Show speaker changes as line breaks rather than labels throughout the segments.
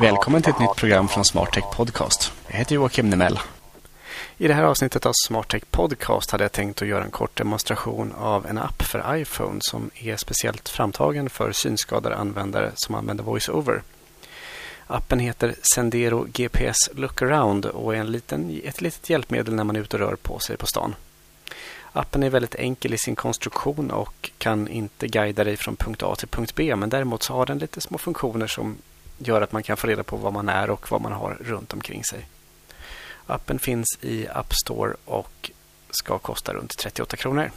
Välkommen till ett nytt program från SmartTech Podcast. Jag heter Joakim Nemell. I det här avsnittet av SmartTech Podcast hade jag tänkt att göra en kort demonstration av en app för iPhone som är speciellt framtagen för synskadade användare som använder VoiceOver. Appen heter Sendero GPS Lookaround och är en liten, ett litet hjälpmedel när man är ute och rör på sig på stan. Appen är väldigt enkel i sin konstruktion och kan inte guida dig från punkt A till punkt B men däremot så har den lite små funktioner som gör att man kan få reda på var man är och vad man har runt omkring sig. Appen finns i App Store och ska kosta runt 38 kronor.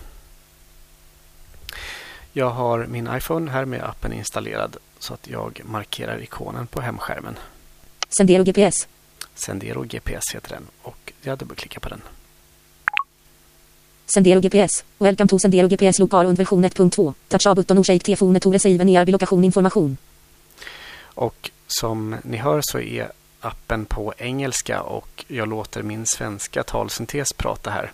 Jag har min iPhone här med appen installerad så att jag markerar ikonen på hemskärmen.
Sendero GPS.
Sendero GPS heter den och jag dubbelklickar på den.
Sendero GPS. Welcome to Sendero GPS Lokalund version 1.2. Touch button och shake telefonen to receive lokation information.
Och som ni hör så är appen på engelska och jag låter min svenska talsyntes prata här.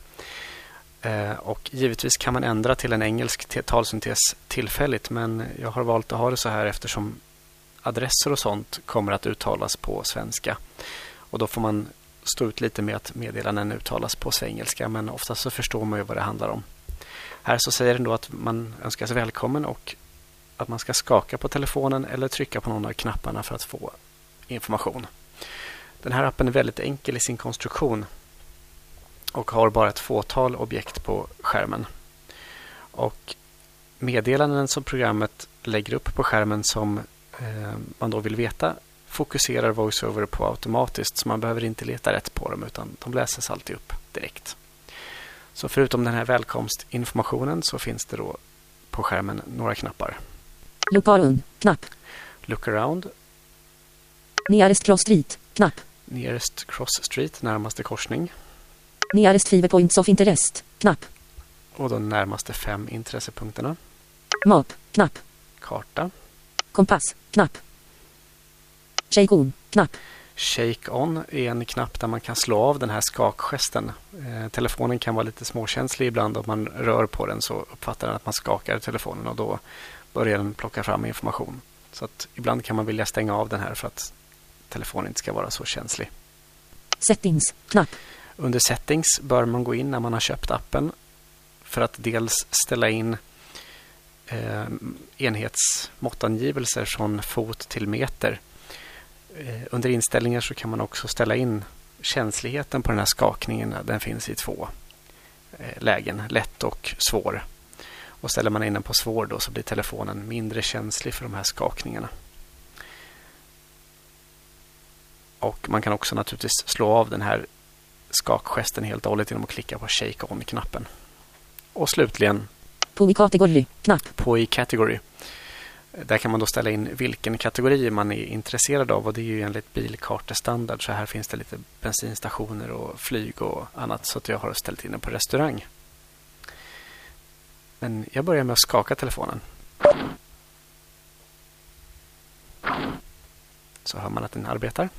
Eh, och givetvis kan man ändra till en engelsk talsyntes tillfälligt men jag har valt att ha det så här eftersom adresser och sånt kommer att uttalas på svenska. Och då får man stå ut lite med att meddelanden uttalas på engelska men oftast så förstår man ju vad det handlar om. Här så säger den då att man önskas välkommen och att man ska skaka på telefonen eller trycka på någon av knapparna för att få information. Den här appen är väldigt enkel i sin konstruktion och har bara ett fåtal objekt på skärmen. Och meddelanden som programmet lägger upp på skärmen som eh, man då vill veta fokuserar VoiceOver på automatiskt så man behöver inte leta rätt på dem utan de läses alltid upp direkt. Så förutom den här välkomstinformationen så finns det då på skärmen några knappar.
Look around, knapp.
Look around.
Nearest cross street, knapp.
Nearest cross street, närmaste korsning.
Nearest five points of interest, knapp.
Och de närmaste fem intressepunkterna.
Map, knapp.
Karta.
Kompass, knapp. Shake on, knapp.
Shake on är en knapp där man kan slå av den här skakgesten. Eh, telefonen kan vara lite småkänslig ibland om man rör på den så uppfattar den att man skakar telefonen och då börjar den plocka fram information. Så att ibland kan man vilja stänga av den här för att telefonen inte ska vara så känslig.
Settings, knapp.
Under settings bör man gå in när man har köpt appen för att dels ställa in eh, enhetsmåttangivelser från fot till meter. Eh, under inställningar så kan man också ställa in känsligheten på den här skakningen. Den finns i två eh, lägen, lätt och svår. Och ställer man in den på svår då så blir telefonen mindre känslig för de här skakningarna. Och man kan också naturligtvis slå av den här skakgesten helt och hållet genom att klicka på Shake On-knappen. Och slutligen
På i kategori, knapp.
På i category. Där kan man då ställa in vilken kategori man är intresserad av och det är ju enligt bilkartestandard så här finns det lite bensinstationer och flyg och annat så att jag har ställt in den på restaurang. Men jag börjar med att skaka telefonen. Så hör man att den arbetar.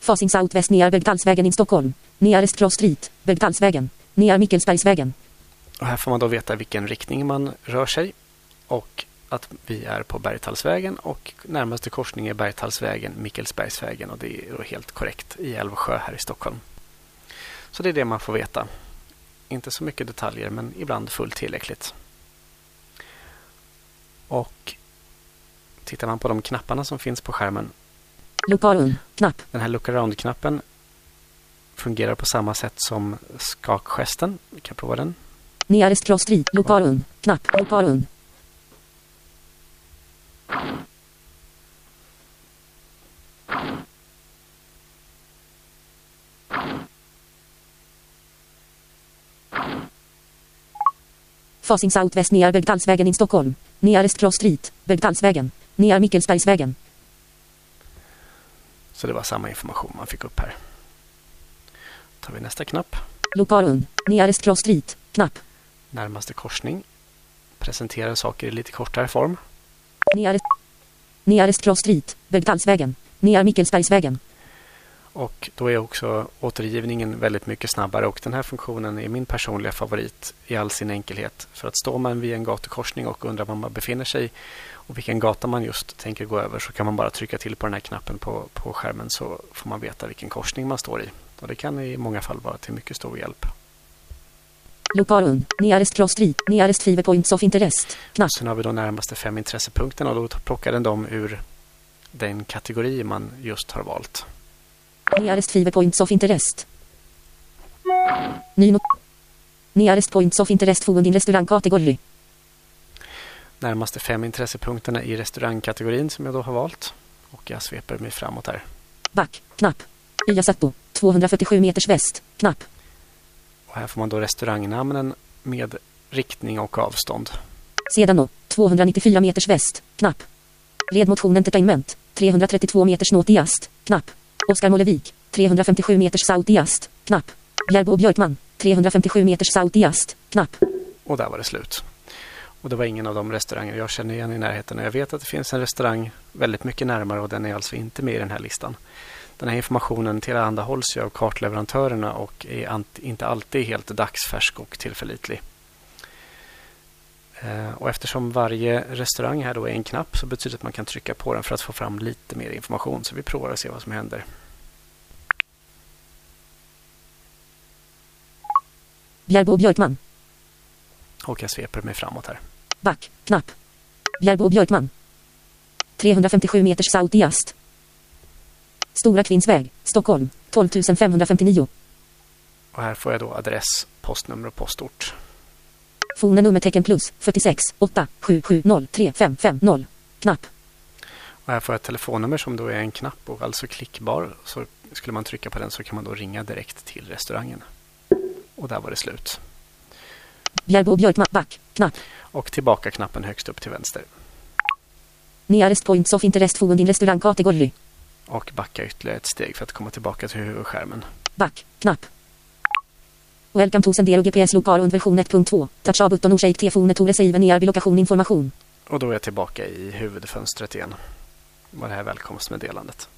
Facing Southwest near Bergdalsvägen in Stockholm. Nearest Cross Street, Bergdalsvägen. Near Mikkelsbergsvägen.
Och här får man då veta vilken riktning man rör sig och att vi är på Bergtallsvägen och närmaste korsning är Bergtallsvägen, Mickelsbergsvägen och det är då helt korrekt i Älvsjö här i Stockholm. Så det är det man får veta. Inte så mycket detaljer men ibland fullt tillräckligt. Och tittar man på de knapparna som finns på skärmen.
Look around, knapp.
Den här look around-knappen fungerar på samma sätt som skakgesten. Vi kan prova den.
Nearest cross street, look around, knapp. Look around. Facing Southwest near Bergdalsvägen i Stockholm. Nearest Cross Street, Bergdalsvägen. Near Mickelsbergsvägen.
Så det var samma information man fick upp här. Tar vi nästa knapp.
Loparun. Nearest cross street. Knapp.
Närmaste korsning. Presenterar saker i lite kortare form.
Nearest. Nearest cross street. Bergdalsvägen. Near Mikkelsbergsvägen.
Och då är också återgivningen väldigt mycket snabbare och den här funktionen är min personliga favorit i all sin enkelhet. För att står man vid en gatukorsning och undrar var man befinner sig och vilken gata man just tänker gå över så kan man bara trycka till på den här knappen på, på skärmen så får man veta vilken korsning man står i. Och det kan i många fall vara till mycket stor hjälp.
Loparun. Nearest cross street. Nearest five points of interest. Knapp.
Sen har vi då närmaste fem intressepunkten och då plockar den dem ur den kategori man just har valt.
Nearest five points of interest. Ny not- Nearest points of interest found in restaurangkategori.
Närmaste fem intressepunkterna i restaurangkategorin som jag då har valt. Och jag sveper mig framåt här.
Back. Knapp. Yasatto. 247 meters väst. Knapp.
Och här får man då restaurangnamnen med riktning och avstånd.
Sedano. 294 meters väst. Knapp. Redmotion Entertainment. 332 meters northeast. Knapp. Oskar Mollevik. 357 meters southeast. Knapp. Bjärbo Björkman. 357 meters southeast. Knapp.
Och där var det slut. Och det var ingen av de restauranger jag känner igen i närheten. Och jag vet att det finns en restaurang väldigt mycket närmare och den är alltså inte med i den här listan. Den här informationen tillhandahålls ju av kartleverantörerna och är inte alltid helt dagsfärsk och tillförlitlig. Eh, och eftersom varje restaurang här då är en knapp så betyder det att man kan trycka på den för att få fram lite mer information. Så vi provar och ser vad som händer.
Bjärbo Björkman.
Och jag sveper mig framåt här.
Back. Knapp. Bjärbo Björkman. 357 meters southeast. Stora Kvinnsväg, Stockholm. 12 559.
Och här får jag då adress, postnummer och postort.
Fone nummertecken plus 46 8 770 3550. Knapp.
Och här får jag ett telefonnummer som då är en knapp och alltså klickbar. Så skulle man trycka på den så kan man då ringa direkt till restaurangen. Och där var det slut.
Bjärbo Björkman. Back. Knapp.
Och tillbaka-knappen högst upp till vänster.
Nearest points of interest found in restaurangkategori.
Och backa ytterligare ett steg för att komma tillbaka till huvudskärmen.
Back. Knapp. Welcome to Sendero GPS Lokal und version 1.2. Touch av button och shake telefonen to receive near lokation information.
Och då är jag tillbaka i huvudfönstret igen. Var det här välkomstmeddelandet.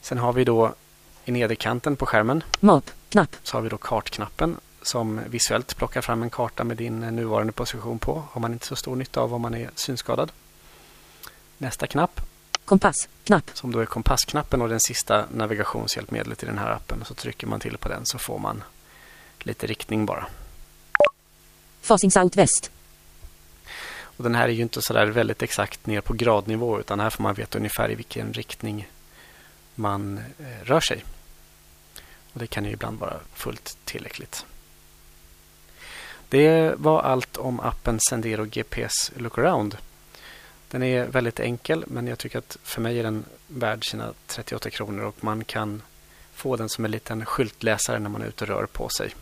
Sen har vi då i nederkanten på skärmen
Map. Knapp.
så har vi då kartknappen som visuellt plockar fram en karta med din nuvarande position på. Har man inte så stor nytta av om man är synskadad. Nästa knapp
Kompass. Knapp.
som då är kompassknappen och den sista navigationshjälpmedlet i den här appen. Så trycker man till på den så får man lite riktning bara.
Facing southwest.
Och den här är ju inte så där väldigt exakt ner på gradnivå utan här får man veta ungefär i vilken riktning man eh, rör sig. Och Det kan ju ibland vara fullt tillräckligt. Det var allt om appen Sendero GPS Lookaround. Den är väldigt enkel men jag tycker att för mig är den värd sina 38 kronor och man kan få den som en liten skyltläsare när man är ute och rör på sig.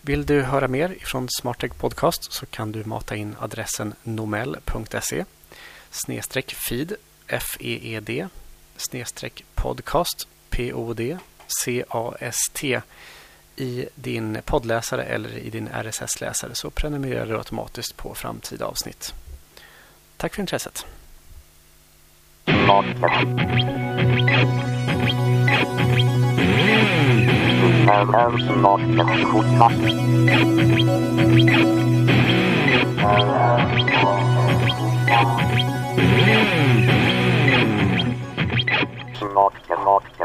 Vill du höra mer från SmartTech Podcast så kan du mata in adressen nomel.se snedstreck feed feed snedstreck podcast POD CAST i din poddläsare eller i din RSS-läsare så prenumererar du automatiskt på framtida avsnitt. Tack för intresset.
Mm smart, smart.